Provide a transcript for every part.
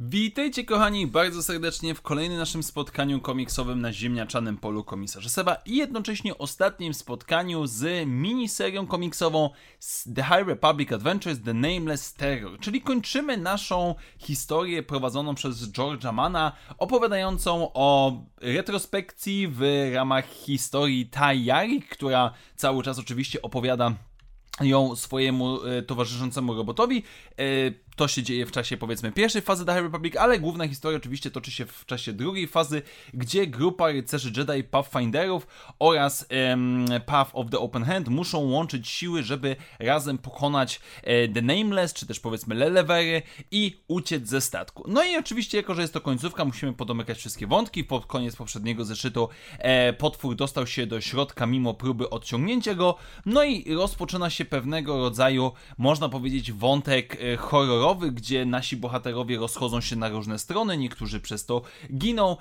Witajcie kochani bardzo serdecznie w kolejnym naszym spotkaniu komiksowym na ziemniaczanym polu komisarza Seba i jednocześnie ostatnim spotkaniu z miniserią komiksową The High Republic Adventures The Nameless Terror, czyli kończymy naszą historię prowadzoną przez George'a Mana opowiadającą o retrospekcji w ramach historii Tayari, która cały czas oczywiście opowiada ją swojemu e, towarzyszącemu robotowi. To się dzieje w czasie powiedzmy pierwszej fazy The High Republic, ale główna historia oczywiście toczy się w czasie drugiej fazy, gdzie grupa rycerzy Jedi Pathfinderów oraz Path of the Open Hand muszą łączyć siły, żeby razem pokonać e, The Nameless, czy też powiedzmy Lelevery i uciec ze statku. No i oczywiście, jako że jest to końcówka, musimy podomykać wszystkie wątki. Pod koniec poprzedniego zeszytu e, potwór dostał się do środka mimo próby odciągnięcia go, no i rozpoczyna się pewnego rodzaju, można powiedzieć, wątek e, horrorowy gdzie nasi bohaterowie rozchodzą się na różne strony, niektórzy przez to giną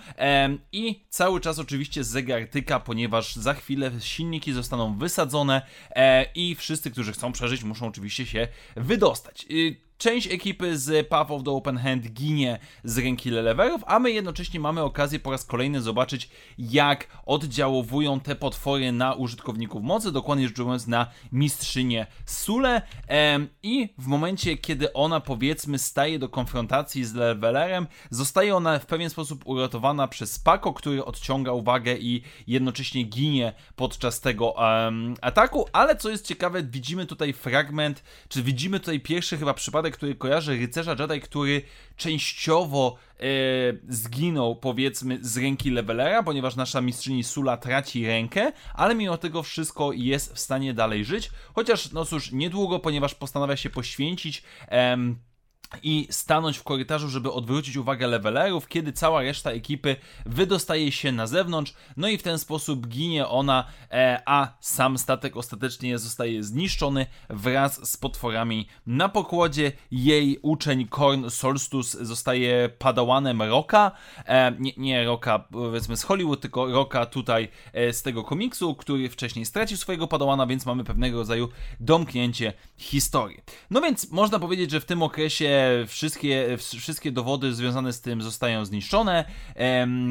i cały czas oczywiście zegar tyka, ponieważ za chwilę silniki zostaną wysadzone e, i wszyscy, którzy chcą przeżyć, muszą oczywiście się wydostać. Część ekipy z Path of the Open Hand ginie z ręki Lelewerów, a my jednocześnie mamy okazję po raz kolejny zobaczyć, jak oddziałowują te potwory na użytkowników mocy, dokładnie rzecz biorąc na mistrzynię Sule. I w momencie, kiedy ona powiedzmy staje do konfrontacji z Levelerem, zostaje ona w pewien sposób uratowana przez Paco, który odciąga uwagę i jednocześnie ginie podczas tego ataku. Ale co jest ciekawe, widzimy tutaj fragment, czy widzimy tutaj pierwszy chyba przypadek który kojarzy rycerza Jedi, który częściowo e, zginął, powiedzmy, z ręki levelera, ponieważ nasza mistrzyni Sula traci rękę, ale mimo tego wszystko jest w stanie dalej żyć. Chociaż, no cóż, niedługo, ponieważ postanawia się poświęcić i stanąć w korytarzu, żeby odwrócić uwagę levelerów, kiedy cała reszta ekipy wydostaje się na zewnątrz, no i w ten sposób ginie ona, e, a sam statek ostatecznie zostaje zniszczony wraz z potworami na pokładzie. Jej uczeń Korn Solstus zostaje padałanem Roka, e, nie, nie Roka powiedzmy z Hollywood, tylko Roka tutaj e, z tego komiksu, który wcześniej stracił swojego padałana, więc mamy pewnego rodzaju domknięcie historii. No więc można powiedzieć, że w tym okresie wszystkie, wszystkie dowody związane z tym zostają zniszczone.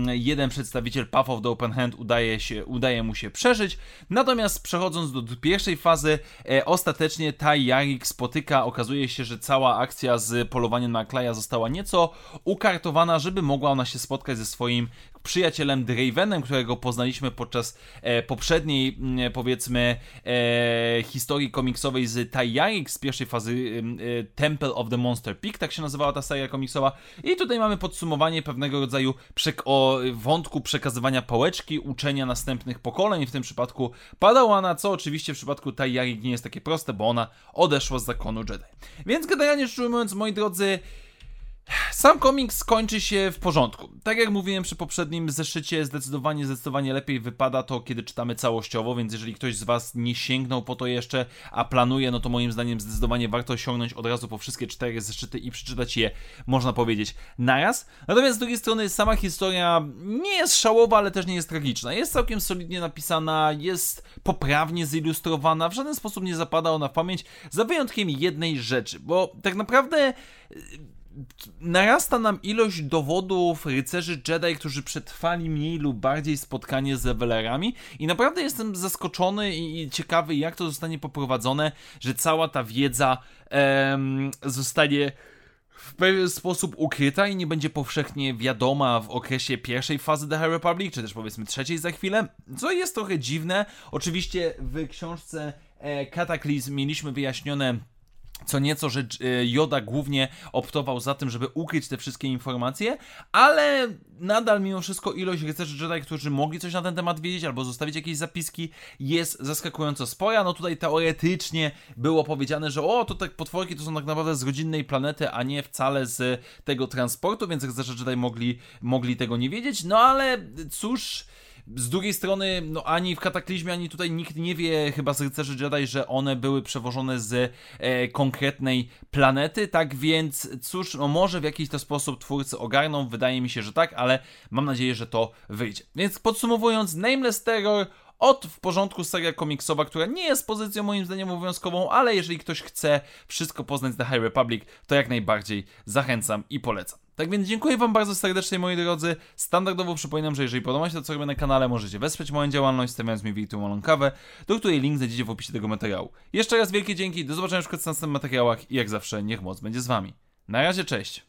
Jeden przedstawiciel Path of the Open Hand udaje, się, udaje mu się przeżyć. Natomiast przechodząc do pierwszej fazy, e, ostatecznie Tai Yarik spotyka, okazuje się, że cała akcja z polowaniem na Klaja została nieco ukartowana, żeby mogła ona się spotkać ze swoim przyjacielem Dravenem, którego poznaliśmy podczas e, poprzedniej, mm, powiedzmy, e, historii komiksowej z Tayarik z pierwszej fazy e, Temple of the Monster Peak, tak się nazywała ta seria komiksowa. I tutaj mamy podsumowanie pewnego rodzaju o wątku przekazywania pałeczki, uczenia następnych pokoleń, w tym przypadku Padałana, co oczywiście w przypadku Tayarik nie jest takie proste, bo ona odeszła z zakonu Jedi. Więc generalnie rzecz ujmując, moi drodzy, sam komiks skończy się w porządku. Tak jak mówiłem przy poprzednim zeszycie, zdecydowanie, zdecydowanie lepiej wypada to, kiedy czytamy całościowo, więc jeżeli ktoś z Was nie sięgnął po to jeszcze, a planuje, no to moim zdaniem zdecydowanie warto sięgnąć od razu po wszystkie cztery zeszyty i przeczytać je, można powiedzieć, naraz. Natomiast z drugiej strony sama historia nie jest szałowa, ale też nie jest tragiczna. Jest całkiem solidnie napisana, jest poprawnie zilustrowana, w żaden sposób nie zapada ona w pamięć, za wyjątkiem jednej rzeczy, bo tak naprawdę narasta nam ilość dowodów rycerzy Jedi, którzy przetrwali mniej lub bardziej spotkanie z levelerami i naprawdę jestem zaskoczony i, ciekawy, jak to zostanie poprowadzone, że cała ta wiedza em, zostanie w pewien sposób ukryta i nie będzie powszechnie wiadoma w okresie pierwszej fazy The High Republic, czy też powiedzmy trzeciej za chwilę, co jest trochę dziwne. Oczywiście w książce e, Cataclysm mieliśmy wyjaśnione co nieco, że Joda głównie optował za tym, żeby ukryć te wszystkie informacje, ale nadal mimo wszystko ilość rycerzy Jedi, którzy mogli coś na ten temat wiedzieć albo zostawić jakieś zapiski jest zaskakująco spora. No tutaj teoretycznie było powiedziane, że o, to tak potworki to są tak naprawdę z rodzinnej planety, a nie wcale z tego transportu, więc rycerze Jedi mogli, mogli tego nie wiedzieć, no ale cóż Z drugiej strony, no ani w Kataklizmie, ani tutaj nikt nie wie, chyba z Rycerzy Jedi, że one były przewożone z e, konkretnej planety, tak więc cóż, no może w jakiś to sposób twórcy ogarną, wydaje mi się, że tak, ale mam nadzieję, że to wyjdzie. Więc podsumowując, Nameless Terror od w porządku seria komiksowa, która nie jest pozycją moim zdaniem obowiązkową, ale jeżeli ktoś chce wszystko poznać z The High Republic, to jak najbardziej zachęcam i polecam. Tak więc dziękuję Wam bardzo serdecznie, moi drodzy. Standardowo przypominam, że jeżeli podoba się to, co robię na kanale, możecie wesprzeć moją działalność, stawiając mi wirtualną kawę, do której link znajdziecie w opisie tego materiału. Jeszcze raz wielkie dzięki, do zobaczenia w następnych materiałach i jak zawsze niech moc będzie z Wami. Na razie, cześć!